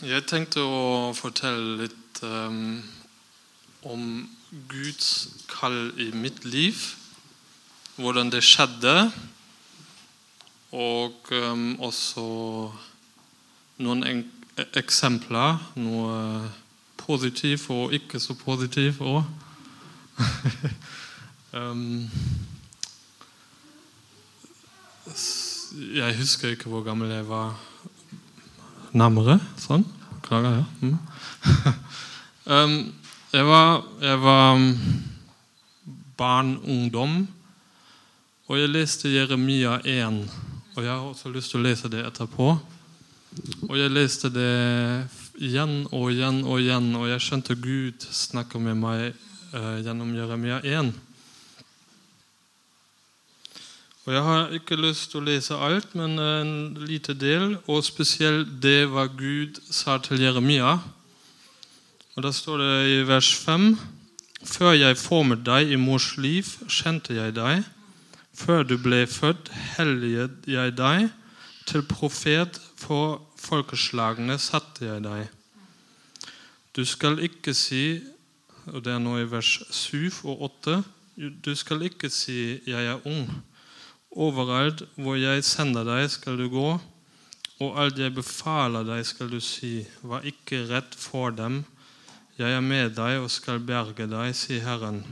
Jeg tenkte å fortelle litt um, om Guds kall i mitt liv. Hvordan det skjedde. Og um, også noen en eksempler. Noe positivt og ikke så positivt òg. um, jeg husker ikke hvor gammel jeg var nærmere. Sånn. Beklager, ja. Mm. um, jeg var, jeg var um, barn, ungdom, og jeg leste Jeremia 1. Og jeg har også lyst til å lese det etterpå. Og jeg leste det igjen og igjen og igjen, og jeg skjønte Gud snakke med meg uh, gjennom Jeremia 1. Og Jeg har ikke lyst til å lese alt, men en lite del, og spesielt det hva Gud sa til Jeremia. Og Da står det i vers 5.: Før jeg formet deg i mors liv, kjente jeg deg. Før du ble født, helliget jeg deg. Til profet for folkeslagene satte jeg deg. Du skal ikke si og Det er nå i vers 7 og 8. Du skal ikke si 'jeg er ung'. Overalt hvor jeg sender deg, skal du gå, og alt jeg befaler deg, skal du si. Vær ikke redd for dem. Jeg er med deg og skal berge deg, sier Herren.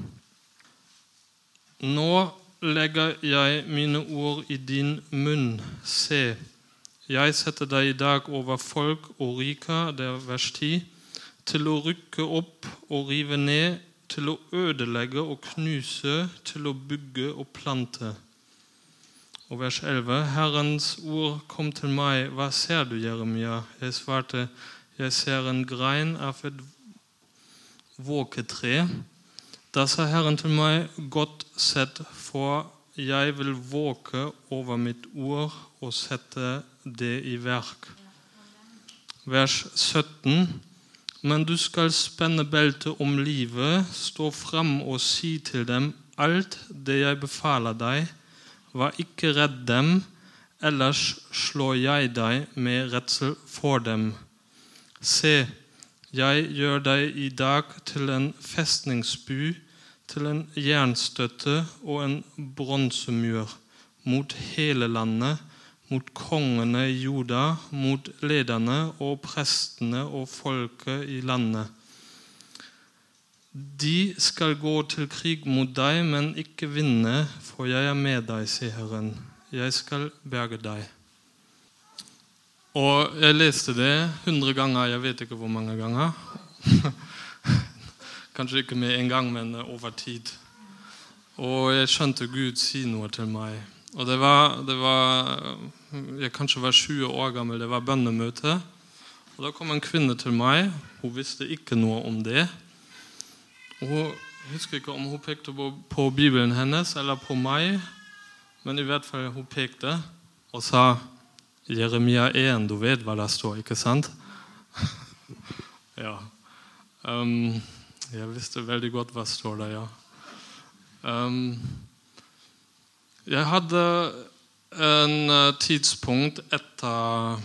Nå legger jeg mine ord i din munn. Se, jeg setter deg i dag over folk og riker, det er vers 10, til å rykke opp og rive ned, til å ødelegge og knuse, til å bygge og plante. Og vers 11.: Herrens ord kom til meg. Hva ser du, Jeremia? Jeg svarte, jeg ser en grein av et våketre. Da sa Herren til meg, godt sett, for jeg vil våke over mitt ord og sette det i verk. Vers 17. Men du skal spenne beltet om livet, stå fram og si til dem alt det jeg befaler deg Vær ikke redd dem, ellers slår jeg deg med redsel for dem. Se, jeg gjør deg i dag til en festningsby, til en jernstøtte og en bronsemur mot hele landet, mot kongene i Juda, mot lederne og prestene og folket i landet. De skal gå til krig mot deg, men ikke vinne, for jeg er med deg, sier Herren. Jeg skal berge deg. Og Jeg leste det hundre ganger, jeg vet ikke hvor mange ganger. Kanskje ikke med en gang, men over tid. Og jeg skjønte Gud si noe til meg. Og det var, det var Jeg kanskje var 20 år gammel, det var bønnemøte. Og Da kom en kvinne til meg. Hun visste ikke noe om det. Og Hun husker ikke om hun pekte på, Bibelen hennes eller på meg, men i hvert fall hun pekte og sa Jeremia 1, du vet hva det står, ikke sant? ja. Um, jeg visste veldig godt hva står der, ja. Um, jeg hadde en uh, tidspunkt etter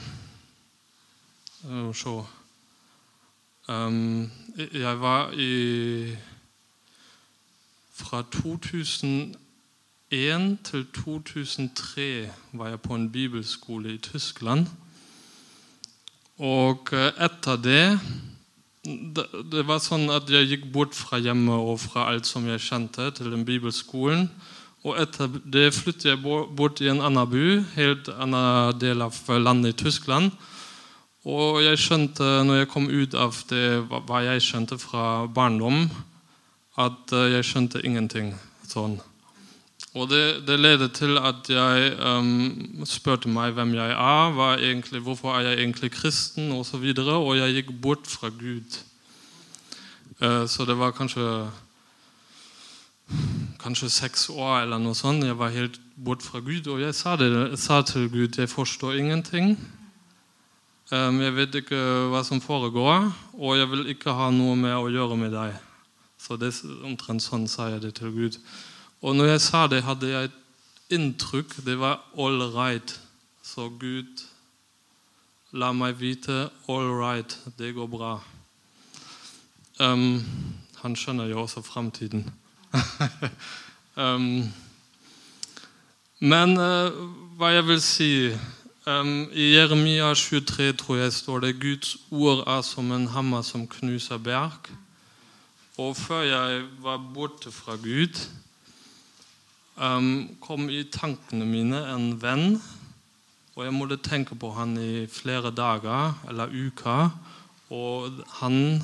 Se um, jeg var i Fra 2001 til 2003 var jeg på en bibelskole i Tyskland. Og eh, etter det Det var sånn at jeg gikk bort fra hjemmet og fra alt som jeg kjente, til den bibelskolen. Og etter det flyttet jeg bort i en annen by, helt annen del av landet i Tyskland. Og jeg skjønte, når jeg kom ut av det hva jeg skjønte fra barndom, at eh, jeg skjønte ingenting sånn. Og det, det ledet til at jeg um, spurte meg hvem jeg er, egentlig, hvorfor er jeg egentlig kristen, osv. Og, så videre, og jeg gikk bort fra Gud. Uh, så det var kanskje kanskje seks år eller noe sånt. Jeg var helt bort fra Gud, og jeg sa, det, jeg sa til Gud jeg forstår ingenting. Um, jeg vet ikke hva som foregår, og jeg vil ikke ha noe med å gjøre med deg. Så det Omtrent sånn sa jeg det til Gud. Og når jeg sa det, hadde jeg et inntrykk. Det var all right. Så Gud la meg vite all right, det går bra. Um, han skjønner jo også framtiden. um, men uh, hva jeg vil si um, I Jeremia 23 tror jeg står det Guds ord er som en hammer som knuser berg. Og før jeg var borte fra Gud, um, kom i tankene mine en venn. Og jeg måtte tenke på han i flere dager eller uker. Og han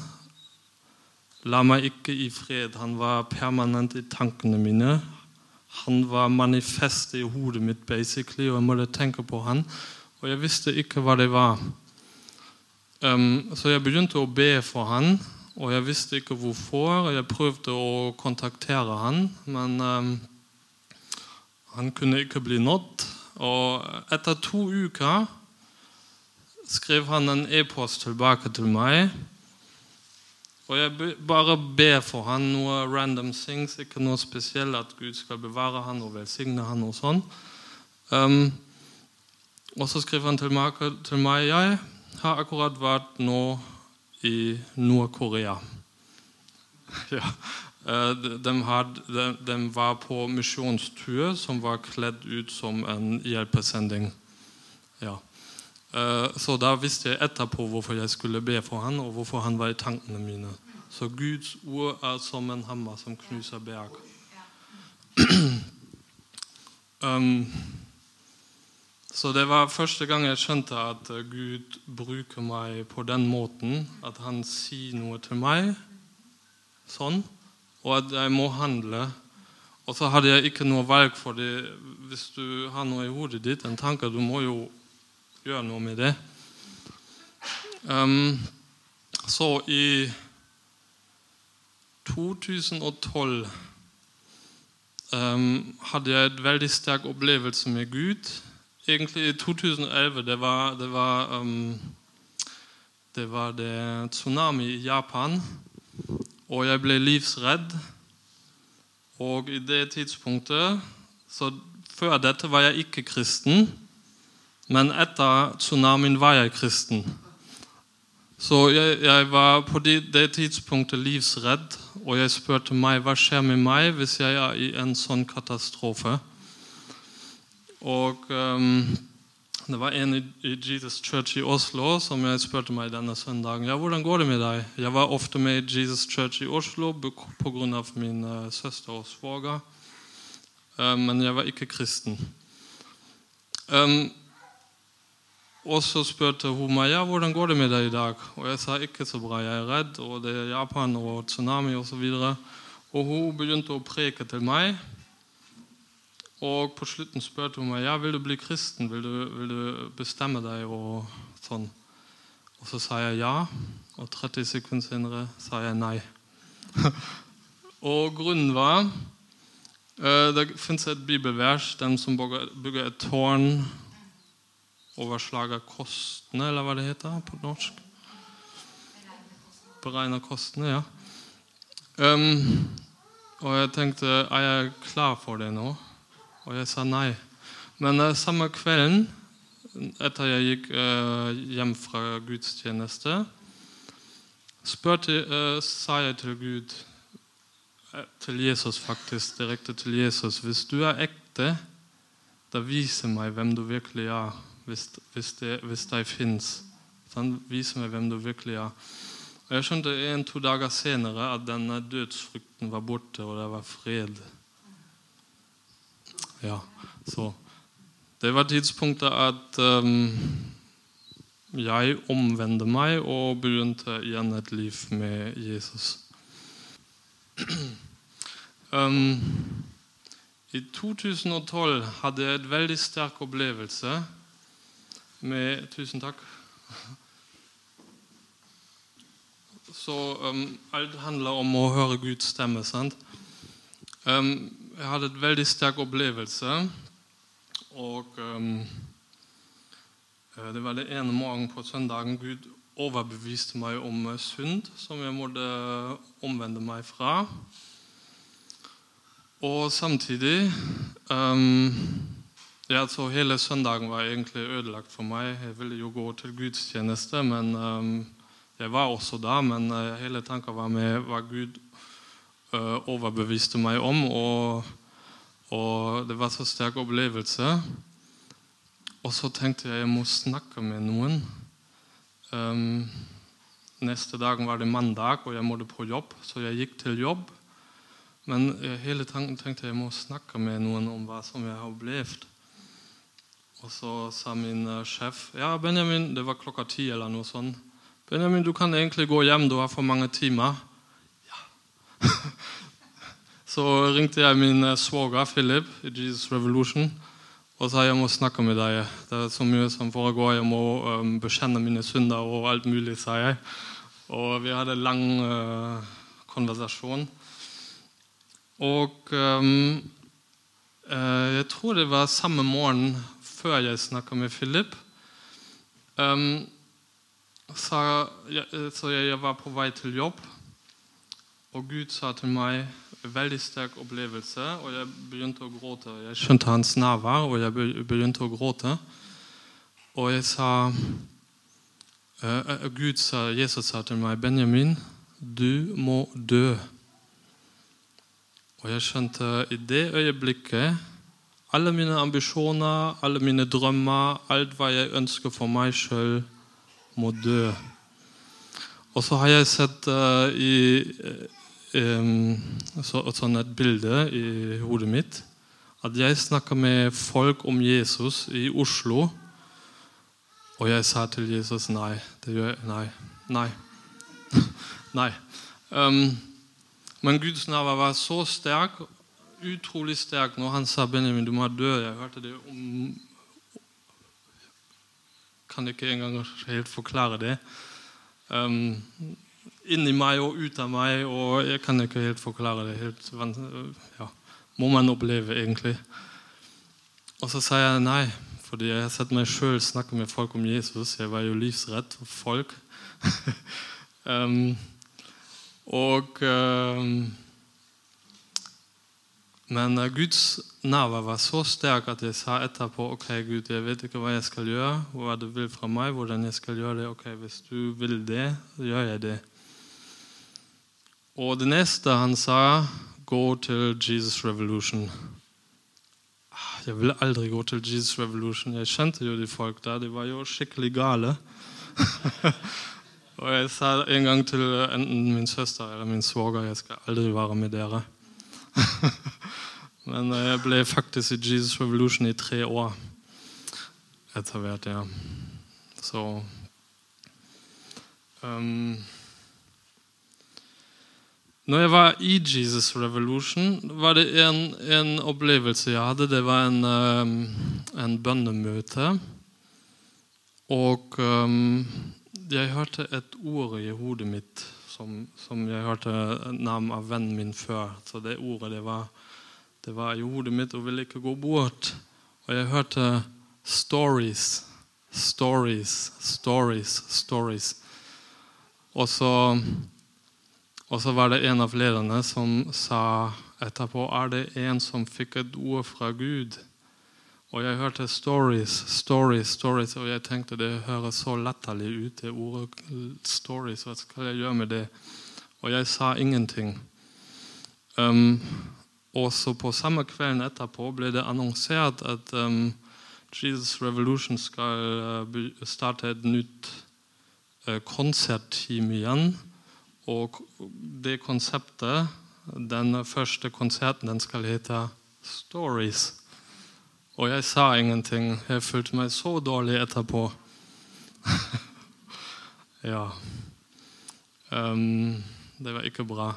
la meg ikke i fred. Han var permanent i tankene mine. Han var manifestet i hodet mitt, basically, og jeg måtte tenke på han. Og jeg visste ikke hva det var. Um, så jeg begynte å be for han, og jeg visste ikke hvorfor. Jeg prøvde å kontaktere han, men um, han kunne ikke bli nådd. Og etter to uker skrev han en e-post tilbake til meg. Og jeg bare ber for han noe random things, ikke noe spesielt at Gud skal bevare han og velsigne han og sånn. Um, og så skriver han til meg, til meg jeg har akkurat vært nå i Nord-Korea. ja. Eh, de, de, de, var på misjonstur som var kledd ut som en hjelpesending. Eh, så da visste jeg etterpå hvorfor jeg skulle be for han, og hvorfor han var i tankene mine. Så Guds ord er som en hammer som knuser berg. um, så det var første gang jeg skjønte at Gud bruker meg på den måten. At han sier noe til meg sånn, og at jeg må handle. Og så hadde jeg ikke noe valg, for hvis du har noe i hodet ditt, en tanke, du må jo gjøre noe med det. Um, så i 2012 um, hadde jeg et veldig sterk opplevelse med Gud egentlig i 2011 det var det, var, um, det var det tsunami i Japan. Og jeg ble livsredd. Og i det tidspunktet så Før dette var jeg ikke kristen, men etter tsunamien var jeg kristen. Så jeg, jeg var på det, det, tidspunktet livsredd, og jeg spurte meg hva skjer med meg hvis jeg er i en sånn katastrofe. Og um, det var en i, Jesus Church i Oslo som jeg spurte meg denne søndagen ja, hvordan går det med deg. Jeg var ofte med i Jesus Church i Oslo pga. min uh, søster og svoger. Um, men jeg var ikke kristen. Um, og så spurte hun meg ja, hvordan går det med deg i dag. Og jeg sa ikke så bra, jeg er redd, og det er Japan og tsunami osv. Og, så og hun begynte å preke til meg. Og på slutten spurte hun meg ja, vil du bli kristen, vil du, vil du bestemme deg. Og sånn. Og så sa jeg ja, og 30 sekunder senere sa jeg nei. og grunnen var uh, Det fins et bibelvers, den som bygger et tårn overslager kostene, eller hva det heter på norsk. Beregner kostene, ja. Um, og jeg tenkte er jeg klar for det nå? Og jeg sa nei. Men uh, samme kvelden, etter jeg gikk uh, hjem fra gudstjeneste, spurte, uh, sa jeg til Gud, til Jesus faktisk, direkte til Jesus Hvis du er ekte, da viser meg hvem du virkelig er. Hvis, hvis, det, hvis de fins. Sånn, vis meg hvem du virkelig er. Og Jeg skjønte en-to dager senere at denne dødsfrykten var borte, og det var fred. Ja, så Det var tidspunktet at um, jeg omvendte meg og begynte igjen et liv med Jesus. Um, I 2012 hadde jeg et veldig sterk opplevelse med Tusen takk. Så um, alt handler om å høre Guds stemme. sant? Um, jeg hadde et veldig sterk opplevelse. Og um, det var det ene morgenen på søndagen Gud overbeviste meg om synd, som jeg måtte omvende meg fra. Og samtidig um, Ja, så Hele søndagen var egentlig ødelagt for meg. Jeg ville jo gå til gudstjeneste, men um, jeg var også da. Men uh, hele tanken var med hva Gud uh, overbeviste meg om. Og, og, det var så sterk opplevelse. Og så tenkte jeg jeg må snakke med noen. Um, neste dag var det mandag, og jeg måtte på jobb, så jeg gikk til jobb. Men hele tanken tenkte jeg må snakke med noen om hva som jeg har opplevd. Og så sa min uh, sjef ja, Benjamin, det var klokka ti eller noe sånt. Benjamin, du kan egentlig gå hjem, du har for mange timer. Ja. så ringte jeg min uh, svoger Philip i Jesus Revolution og sa jeg må snakke med deg. Det er så mye som foregår. Jeg må um, bekjenne mine synder og alt mulig, sa jeg. Og vi hadde lang uh, konversasjon. Og um, jeg tror det var samme morgen før jeg snakka med Philip. Um, så, jeg, så jeg var på vei til jobb, og Gud sa til meg veldig sterk opplevelse, og jeg begynte å gråte. Jeg skjønte hans nærvær, og jeg begynte å gråte. Og jeg sa uh, Gud sa, Jesus sa til meg, 'Benjamin, du må dø'. Og jeg skjønte i det øyeblikket alle mine ambisjoner, alle mine drømmer, alt hva jeg ønsker for meg sjøl, må dø. Og så har jeg sett uh, i um, så, sånn et bilde i hodet mitt at jeg snakker med folk om Jesus i Oslo. Og jeg sa til Jesus nei. Det gjør jeg. Nei. Nei. nei. Um, men Guds nærvær var så sterk, utrolig sterk når han sa 'Benjamin, du må dø'. Jeg hørte det om Kan ikke engang helt forklare det. Um, inni meg og ut av meg, og jeg kan ikke helt forklare det. Helt, ja, må man oppleve, egentlig. Og så sa jeg nei, fordi jeg har sett meg sjøl snakke med folk om Jesus. Jeg var jo livsredd for folk. um, og um, men uh, Guds nærvær var så sterk at jeg sa etterpå ok Gud, jeg vet ikke hva jeg skal gjøre, hva du vil fra meg, hvordan jeg skal gjøre det. ok, Hvis du vil det, gjør jeg det. Og det neste han sa, gå til Jesus Revolution. Ah, jeg ville aldri gå til Jesus Revolution. Jeg kjente jo de folk der. De var jo skikkelig gale. og jeg sa en gang til enten min søster eller min svoger jeg skal aldri være med dere. Men eh, jeg ble faktisk i Jesus Revolution i tre år etter hvert, ja. Så um, Når jeg var i Jesus Revolution, var det en, en opplevelse jeg hadde. Det var en, um, en bønnemøte. Og um, jeg hørte et ord i hodet mitt som, som jeg hørte navn av vennen min før. Så det ordet det var, det var i hodet mitt og ville ikke gå bort. Og jeg hørte stories, stories, stories, stories. Og så, og så var det en av lederne som sa etterpå er det en som fikk et ord fra Gud. Og jeg hørte stories, stories, stories, og jeg tenkte det høres så latterlig ut, det ordet stories. Hva skal jeg gjøre med det? Og jeg sa ingenting. Um, og så på samme kvelden etterpå ble det annonsert at um, Jesus Revolution skal uh, starte et nytt uh, konsertteam igjen. Og det konseptet, den første konserten, den skal hete Stories. Og jeg sa ingenting. Jeg følte meg så dårlig etterpå. ja. Um, det var ikke bra.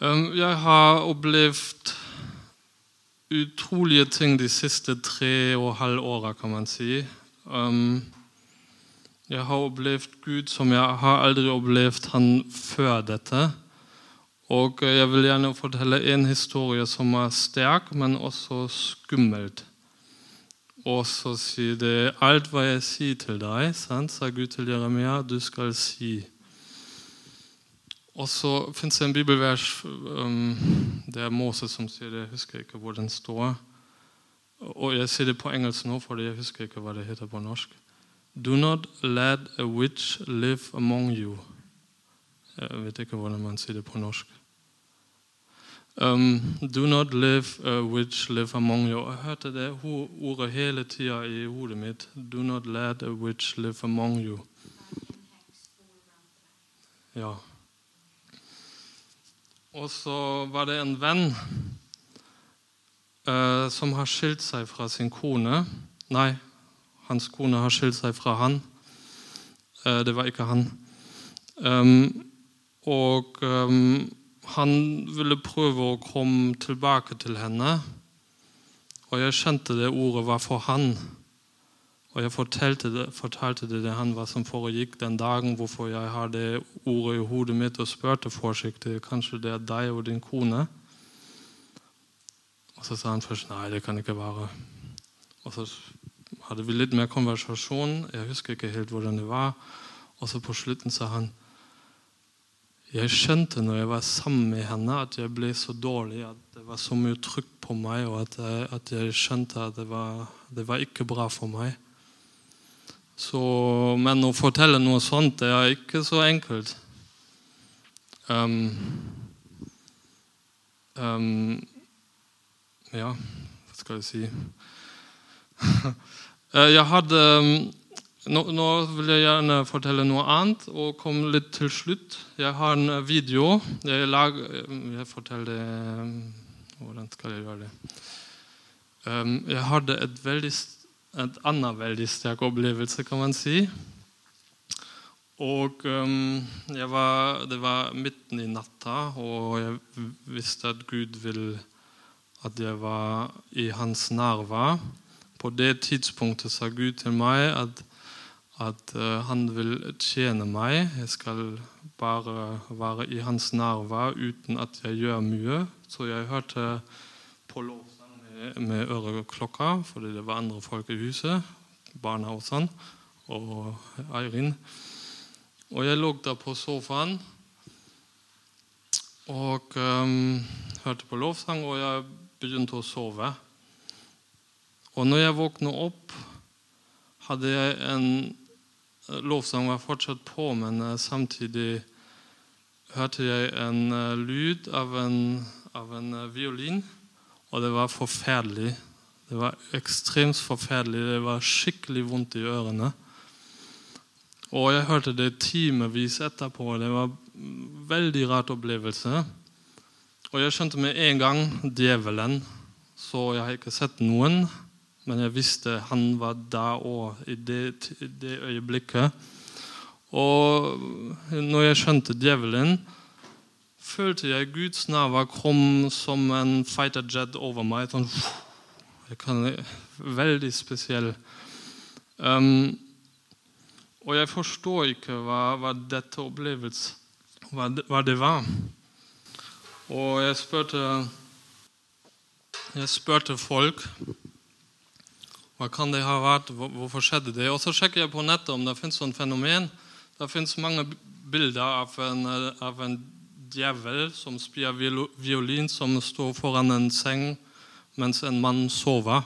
Um, jeg har opplevd utrolige ting de siste tre og halv åra, kan man si. Um, jeg har opplevd Gud som jeg har aldri opplevd han før dette. Og jeg vil gjerne fortelle en historie som er sterk, men også skummelt. Og så sier det alt hva jeg sier til deg, sant? sa Gud til Jeremia, du skal si. Og så fins det en bibelvers um, Det er Moses som sier det, jeg husker ikke hvor den står. Og jeg sier det på engelsk nå, for jeg husker ikke hva det heter på norsk. Do not let a witch live among you. Jeg vet ikke hvordan man sier det på norsk. Um, do not live a witch live among you. Jeg hørte det ordet hele tida i hodet mitt. Do not let a witch live among you. Ja. Og så var det en venn uh, som har skilt seg fra sin kone. Nei, hans kone har skilt seg fra han. Uh, det var ikke han. Um, og um, han ville prøve å komme tilbake til henne. Og jeg skjønte det ordet var for han. Og jeg fortalte det, fortalte det til han hva som foregikk den dagen, hvorfor jeg har det ordet i hodet mitt, og spurte forsiktig kanskje det er deg og din kone. Og så sa han først nei, det kan ikke være. Og så hadde vi litt mer konversasjon. Jeg husker ikke helt hvordan det var. Og så på slutten sa han jeg skjønte når jeg var sammen med henne, at jeg ble så dårlig, at det var så mye trykk på meg, og at jeg, at jeg skjønte at det var, det var ikke bra for meg. Så, men å fortelle noe sånt det er ikke så enkelt. Um, um, ja, hva skal jeg si eh, Jeg hadde nå, nå, vil jeg gjerne fortelle noe annet og komme litt til slutt. Jeg har en video. Jeg, lager, jeg forteller Hvordan skal jeg gjøre det? Um, jeg hadde et veldig et annet veldig sterk opplevelse, kan man si. Og um, var, Det var midten i natta, og jeg visste at Gud vil at jeg var i hans nærvær. På det tidspunktet sa Gud til meg at, at uh, han vil tjene meg. Jeg skal bare være i hans nærvær uten at jeg gjør mye. Så jeg hørte på lov med øreklokka fordi det var andre folk i huset. Barna og sånn. Og Eirin. Og jeg lå der på sofaen og um, hørte på lovsang, og jeg begynte å sove. Og når jeg våkna opp, hadde jeg en Lovsang var fortsatt på, men uh, samtidig hørte jeg en uh, lyd av en, av en violin. Og det var forferdelig. Det var ekstremt forferdelig. Det var skikkelig vondt i ørene. Og jeg hørte det timevis etterpå. Det var en veldig rart opplevelse. Og jeg skjønte med en gang djevelen. Så jeg har ikke sett noen, men jeg visste han var der òg i det, det øyeblikket. Og når jeg skjønte djevelen, følte jeg Guds nærvær kom som en fighter jet over meg. Sånn, kan, veldig spesiell. Um, og jeg forstår ikke hva, hva dette opplevelse hva det, hva det, var. Og jeg spurte Jeg spurte folk hva kan det ha vært, hvorfor skjedde det? Og så sjekker jeg på nettet om det fins sånn fenomen. Det fins mange bilder av en, av en djevel som spiller violin, som står foran en seng mens en mann sover.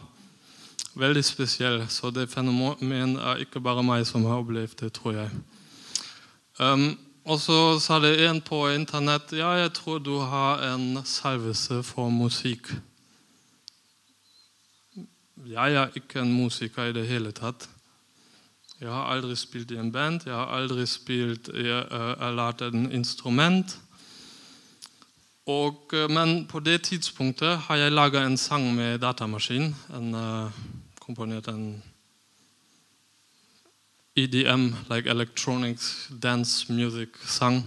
Veldig spesiell. Så det fenomenet er ikke bare meg som har opplevd det, tror jeg. Um, og så sa det en på Internett ja, jeg tror du har en salvelse for musikk. Jeg er ikke en musiker i det hele tatt. Jeg har aldri spilt i en band, jeg har aldri spilt, jeg, uh, lært en instrument. Og, eh, men på det tidspunktet har jeg laga en sang med datamaskin. En, uh, komponert en EDM, like electronic dance music-sang.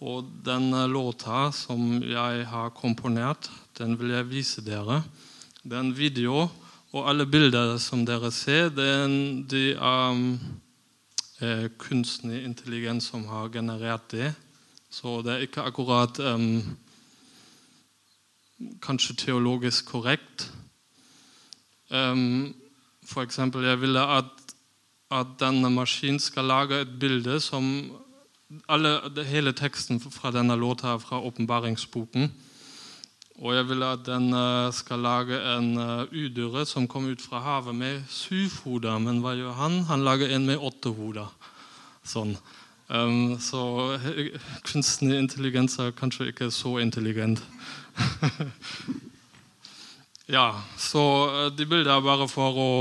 Og den låta som jeg har komponert, den vil jeg vise dere. Det er en video, og alle bilder som dere ser, det er, en, de um, kunstig intelligens som har generert det. Så det er ikke akkurat um, kanskje teologisk korrekt. Um, for eksempel, jeg ville at, at denne maskinen skal lage et bilde som alle, Hele teksten fra denne låta er fra åpenbaringsboken. Og jeg vil at den eh, skal lage en uh, som kom ut fra havet med syv hoder. Men hva gjør han? Han lager en med åtte hoder. Sånn. Um, så eh, kunstig intelligens er kanskje ikke så intelligent. ja, så de bildene er bare for å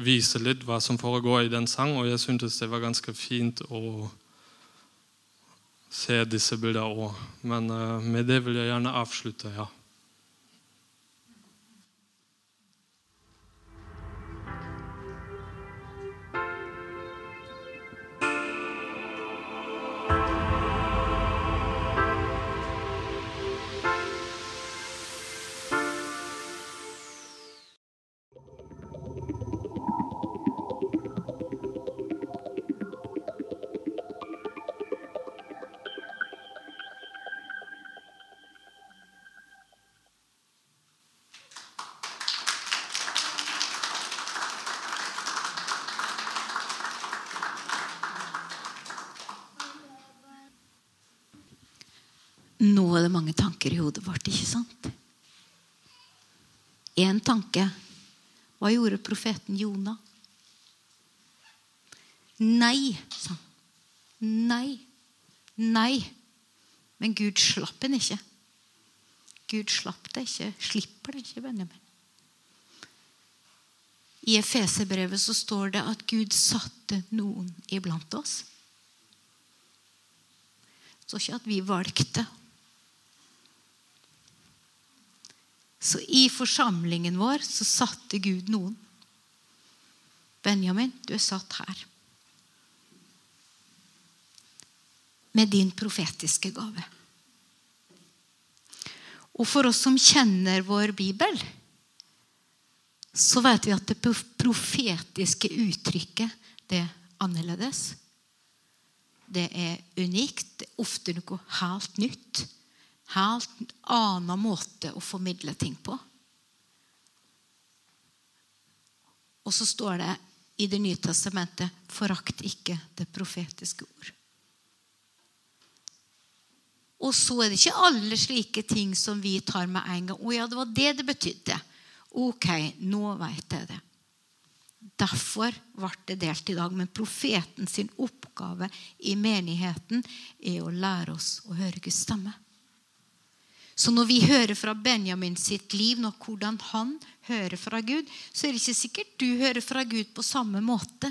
vise litt hva som foregår i den sangen, og jeg syntes det var ganske fint å se disse bildene òg. Men uh, med det vil jeg gjerne avslutte. ja. Nå er det mange tanker i hodet vårt, ikke sant? Én tanke. Hva gjorde profeten Jonah? Nei, sa han. Nei. Nei. Men Gud slapp henne ikke. Gud slapp det ikke. Slipper det ikke, Benjamin. I Efeserbrevet så står det at Gud satte noen iblant oss. Så ikke at vi valgte. Så i forsamlingen vår så satte Gud noen. Benjamin, du er satt her. Med din profetiske gave. Og for oss som kjenner vår bibel, så vet vi at det profetiske uttrykket det er annerledes. Det er unikt. Det er ofte noe helt nytt helt annen måte å formidle ting på. Og så står det i Det nye testamentet 'forakt ikke det profetiske ord'. Og så er det ikke alle slike ting som vi tar med en gang. 'Å ja, det var det det betydde.' Ok, nå veit jeg det. Derfor ble det delt i dag. Men profeten sin oppgave i menigheten er å lære oss å høre Guds stemme. Så når vi hører fra Benjamin sitt liv, når hvordan han hører fra Gud, så er det ikke sikkert du hører fra Gud på samme måte.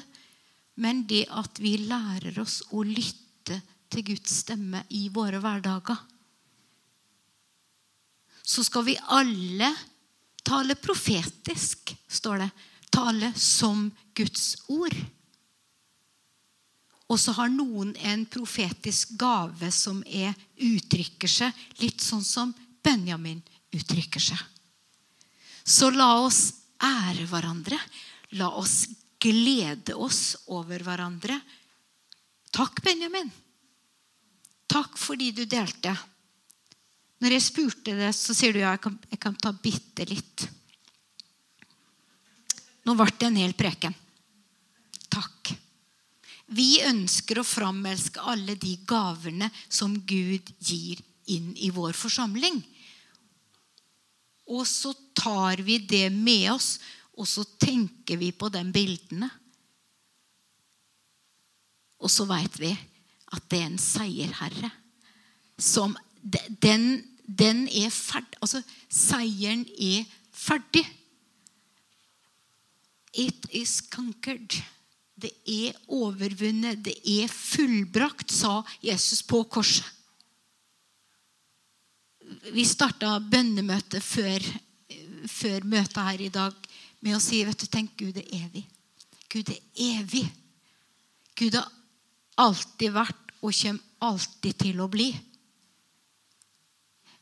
Men det at vi lærer oss å lytte til Guds stemme i våre hverdager. Så skal vi alle tale profetisk, står det. Tale som Guds ord. Og så har noen en profetisk gave som er, uttrykker seg litt sånn som Benjamin uttrykker seg. Så la oss ære hverandre. La oss glede oss over hverandre. Takk, Benjamin. Takk fordi du delte. Når jeg spurte det, så sier du ja, jeg kan, jeg kan ta bitte litt. Nå ble det en hel preken. Takk. Vi ønsker å framelske alle de gavene som Gud gir inn i vår forsamling. Og så tar vi det med oss, og så tenker vi på de bildene. Og så veit vi at det er en seierherre. Som Den, den er ferdig. Altså, seieren er ferdig. It is conquered. Det er overvunnet, det er fullbrakt, sa Jesus på korset. Vi starta bønnemøtet før, før møtet her i dag med å si vet du, tenk Gud er evig. Gud er evig. Gud har alltid vært og kommer alltid til å bli.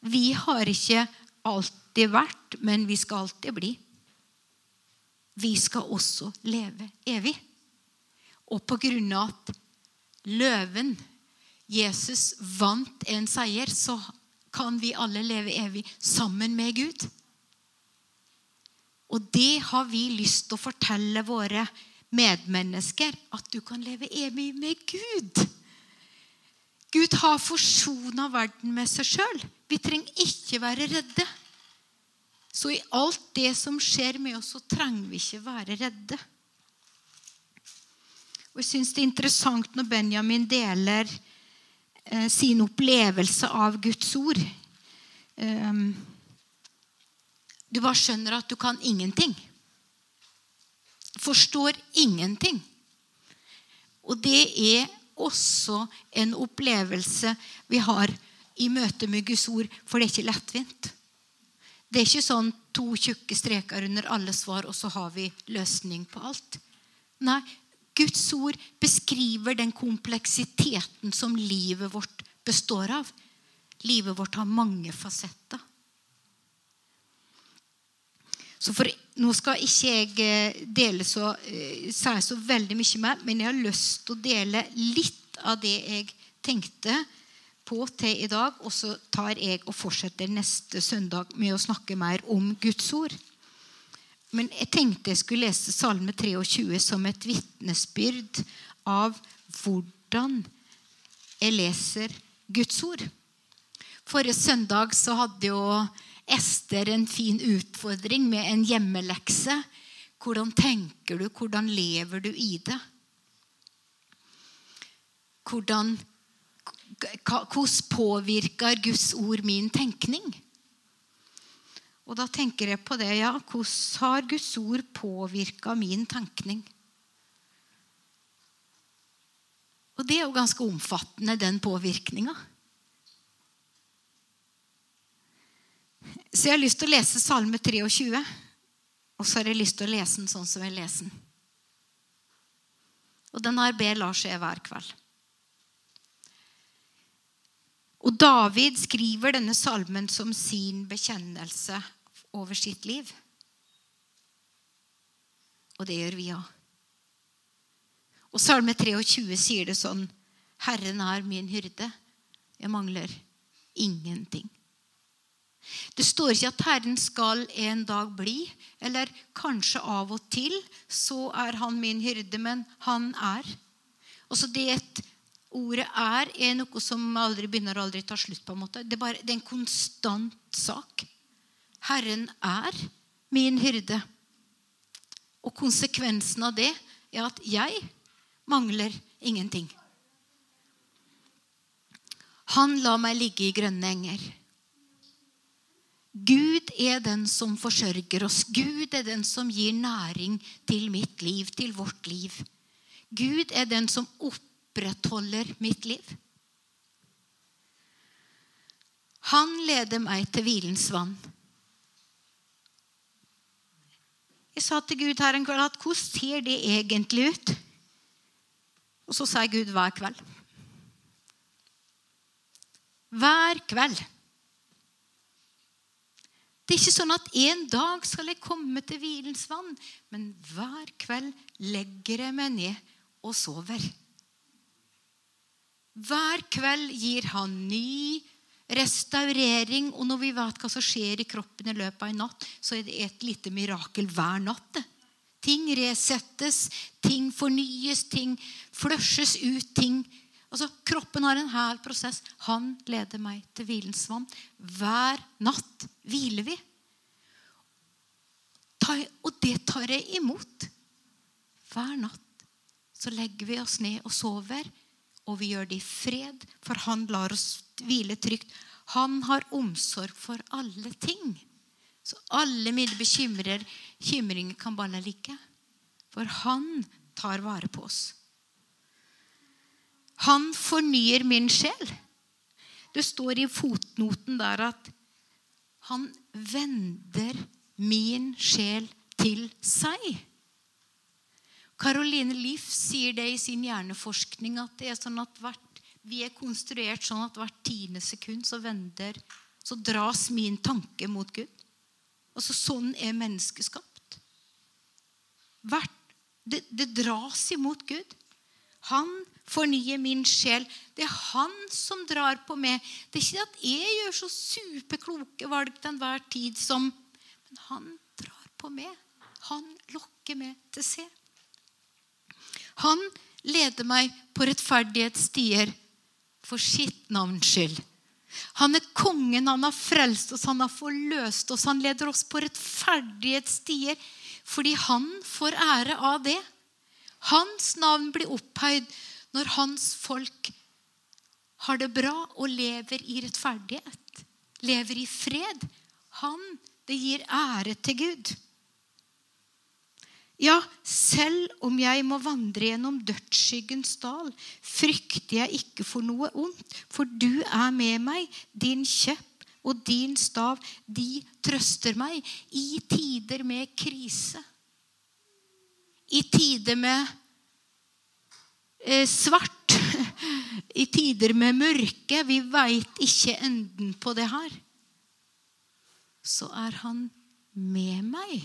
Vi har ikke alltid vært, men vi skal alltid bli. Vi skal også leve evig. Og på grunn av at løven, Jesus, vant en seier, så kan vi alle leve evig sammen med Gud. Og det har vi lyst til å fortelle våre medmennesker. At du kan leve evig med Gud. Gud har forsona verden med seg sjøl. Vi trenger ikke være redde. Så i alt det som skjer med oss, så trenger vi ikke være redde. Og Jeg syns det er interessant når Benjamin deler eh, sin opplevelse av Guds ord. Um, du bare skjønner at du kan ingenting. Forstår ingenting. Og det er også en opplevelse vi har i møte med Guds ord, for det er ikke lettvint. Det er ikke sånn to tjukke streker under alle svar, og så har vi løsning på alt. Nei, Guds ord beskriver den kompleksiteten som livet vårt består av. Livet vårt har mange fasetter. Så for, Nå skal ikke jeg eh, dele så, eh, si så veldig mye mer, men jeg har lyst til å dele litt av det jeg tenkte på til i dag. Og så tar jeg og fortsetter neste søndag med å snakke mer om Guds ord. Men jeg tenkte jeg skulle lese Salme 23 som et vitnesbyrd av hvordan jeg leser Guds ord. Forrige søndag så hadde jo Ester en fin utfordring med en hjemmelekse. Hvordan tenker du? Hvordan lever du i det? Hvordan, hvordan påvirker Guds ord min tenkning? Og da tenker jeg på det. ja, Hvordan har Guds ord påvirka min tenkning? Og det er jo ganske omfattende, den påvirkninga. Så jeg har lyst til å lese Salme 23. Og så har jeg lyst til å lese den sånn som jeg leser den. Og den har ber Lars jeg hver kveld. Og David skriver denne salmen som sin bekjennelse over sitt liv. Og det gjør vi òg. Og Salme 23 sier det sånn Herren er min hyrde. Jeg mangler ingenting. Det står ikke at Herren skal en dag bli, eller kanskje av og til så er han min hyrde, men han er. Også det ordet 'er' er noe som aldri begynner og aldri tar slutt. på en måte. Det er, bare, det er en konstant sak. Herren er min hyrde. Og konsekvensen av det er at jeg mangler ingenting. Han lar meg ligge i grønne enger. Gud er den som forsørger oss. Gud er den som gir næring til mitt liv, til vårt liv. Gud er den som opprettholder mitt liv. Han leder meg til hvilens vann. Jeg sa til Gud her en kveld at hvordan ser det egentlig ut? Og så sa Gud hver kveld. Hver kveld. Det er ikke sånn at en dag skal jeg komme til hvilens vann, men hver kveld legger jeg meg ned og sover. Hver kveld gir han ny restaurering. Og når vi vet hva som skjer i kroppen i løpet av en natt, så er det et lite mirakel hver natt. Ting resettes, ting fornyes, ting flushes ut. ting Altså, Kroppen har en hel prosess. Han leder meg til hvilens vann. Hver natt hviler vi. Og det tar jeg imot. Hver natt så legger vi oss ned og sover. Og vi gjør det i fred, for han lar oss hvile trygt. Han har omsorg for alle ting. Så alle mine bekymringer kan bare ligge. For han tar vare på oss. Han fornyer min sjel. Det står i fotnoten der at han vender min sjel til seg. Caroline Liff sier det i sin hjerneforskning at det er sånn at hvert, vi er konstruert sånn at hvert tiende sekund så vender så dras min tanke mot Gud. Altså Sånn er mennesket skapt. Hvert, det, det dras imot Gud. Han fornyer min sjel. Det er han som drar på meg. Det er ikke at jeg gjør så superkloke valg til enhver tid som Men han drar på meg. Han lokker meg til se. Han leder meg på rettferdighetsstier for sitt navns skyld. Han er kongen, han har frelst oss, han har forløst oss. Han leder oss på rettferdighetsstier fordi han får ære av det. Hans navn blir opphøyd når hans folk har det bra og lever i rettferdighet. Lever i fred. Han, det gir ære til Gud. Ja, selv om jeg må vandre gjennom dødsskyggens dal, frykter jeg ikke for noe ondt, for du er med meg. Din kjepp og din stav, de trøster meg i tider med krise. I tider med eh, svart, i tider med mørke. Vi veit ikke enden på det her. Så er han med meg.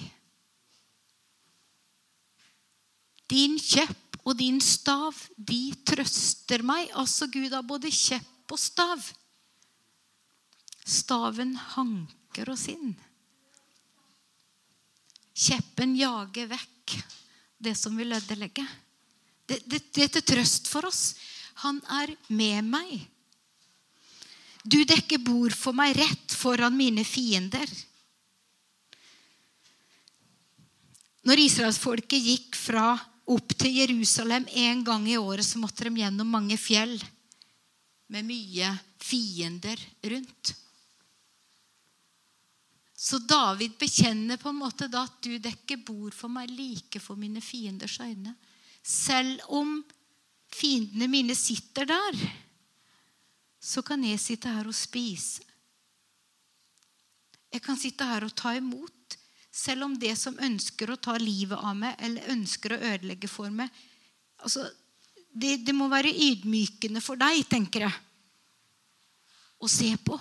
Din kjepp og din stav, de trøster meg. Altså, Gud har både kjepp og stav. Staven hanker oss inn. Kjeppen jager vekk det som vil ødelegge. Det, det, det er til trøst for oss. Han er med meg. Du dekker bord for meg rett foran mine fiender. Når israelsfolket gikk fra opp til Jerusalem en gang i året, så måtte de gjennom mange fjell med mye fiender rundt. Så David bekjenner på en måte da at du dekker bord for meg like for mine fienders øyne. Selv om fiendene mine sitter der, så kan jeg sitte her og spise. Jeg kan sitte her og ta imot. Selv om det som ønsker å ta livet av meg eller ønsker å ødelegge for meg altså, det, det må være ydmykende for deg, tenker jeg, å se på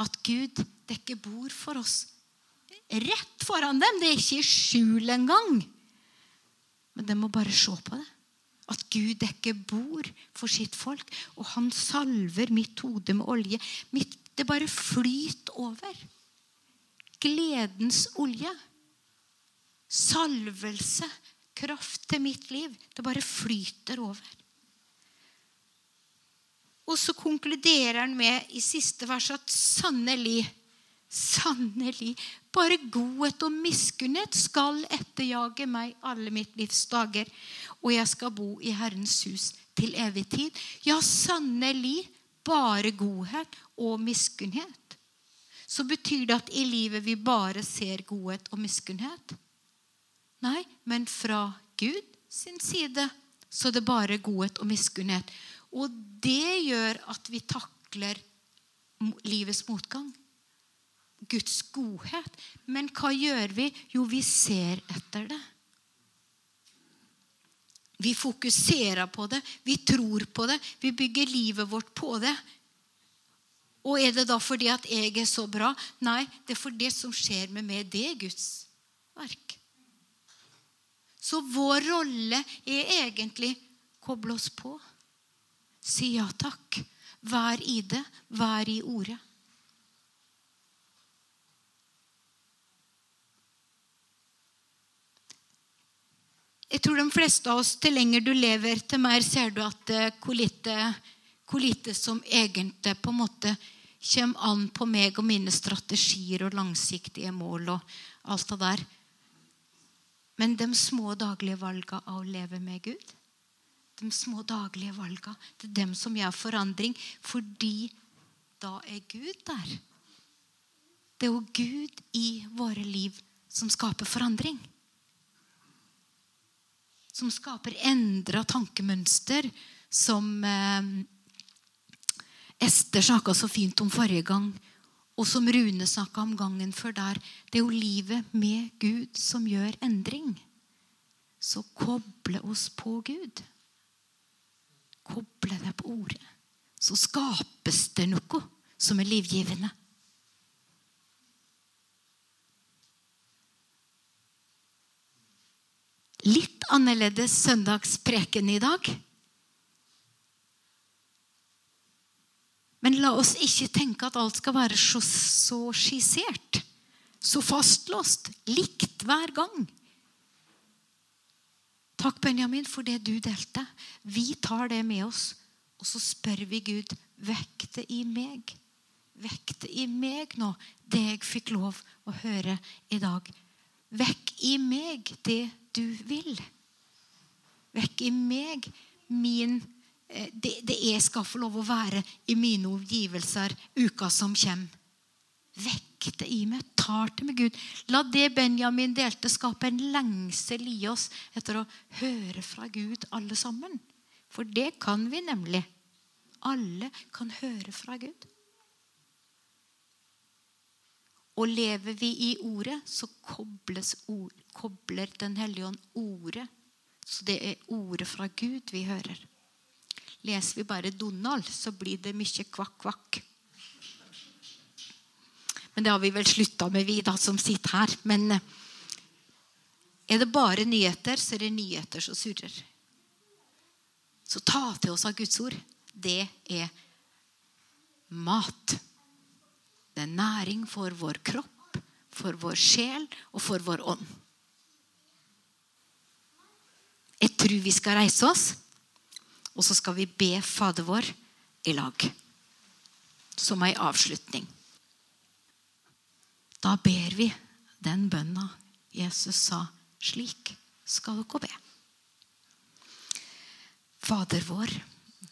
at Gud dekker bord for oss. Rett foran dem. Det er ikke i skjul engang. Men de må bare se på det. At Gud dekker bord for sitt folk. Og han salver mitt hode med olje. Mitt, det bare flyter over gledens olje. Salvelse, kraft til mitt liv. Det bare flyter over. Og så konkluderer han med i siste vers at sannelig, sannelig, bare godhet og miskunnhet skal etterjage meg alle mitt livs dager, og jeg skal bo i Herrens hus til evig tid. Ja, sannelig, bare godhet og miskunnhet så betyr det at i livet vi bare ser godhet og miskunnhet. Nei, men fra Gud sin side så er det bare godhet og miskunnhet. Og det gjør at vi takler livets motgang. Guds godhet. Men hva gjør vi? Jo, vi ser etter det. Vi fokuserer på det, vi tror på det, vi bygger livet vårt på det. Og er det da fordi at jeg er så bra? Nei, det er for det som skjer med meg. Det er Guds verk. Så vår rolle er egentlig koble oss på. Si ja takk. Vær i det. Vær i ordet. Jeg tror de fleste av oss, til lenger du lever, til mer ser du at eh, hvor lite hvor lite som egentlig på en måte kommer an på meg og mine strategier og langsiktige mål og alt det der. Men de små daglige valgene av å leve med Gud, de små daglige valgene, det er dem som gjør forandring, fordi da er Gud der. Det er jo Gud i våre liv som skaper forandring. Som skaper endra tankemønster. Som eh, Ester snakka så fint om forrige gang, og som Rune snakka om gangen før der. Det er jo livet med Gud som gjør endring. Så koble oss på Gud. Koble deg på ordet. Så skapes det noe som er livgivende. Litt annerledes søndagspreken i dag. Men la oss ikke tenke at alt skal være så, så skissert. Så fastlåst. Likt hver gang. Takk, Benjamin, for det du delte. Vi tar det med oss Og så spør vi Gud vekk det i meg. Vekk det i meg nå, det jeg fikk lov å høre i dag. Vekk i meg det du vil. Vekk i meg min eh, det, det jeg skal få lov å være i mine omgivelser uka som kommer. Vekk det i meg. Tar til meg Gud. La det Benjamin delte, skape en lengsel i oss etter å høre fra Gud, alle sammen. For det kan vi nemlig. Alle kan høre fra Gud. Og lever vi i Ordet, så ord, kobler Den hellige ånd Ordet. Så det er Ordet fra Gud vi hører. Leser vi bare Donald, så blir det mye kvakk-kvakk. Men det har vi vel slutta med, vi da, som sitter her. Men eh, er det bare nyheter, så er det nyheter som surrer. Så ta til oss av Guds ord. Det er mat. Det er næring for vår kropp, for vår sjel og for vår ånd. Jeg tror vi skal reise oss, og så skal vi be Fader vår i lag. Som ei avslutning. Da ber vi den bønna Jesus sa. Slik skal dere be. Fader vår,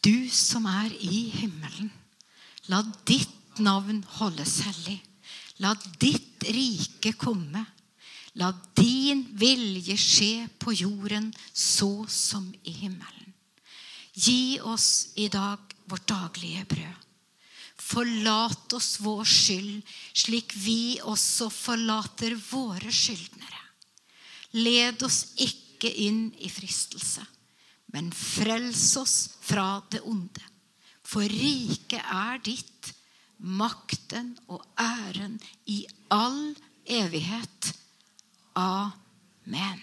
du som er i himmelen. La ditt navn holdes hellig. La ditt rike komme. La din vilje skje på jorden så som i himmelen. Gi oss i dag vårt daglige brød. Forlat oss vår skyld, slik vi også forlater våre skyldnere. Led oss ikke inn i fristelse, men frels oss fra det onde. For riket er ditt, makten og æren i all evighet. Amen.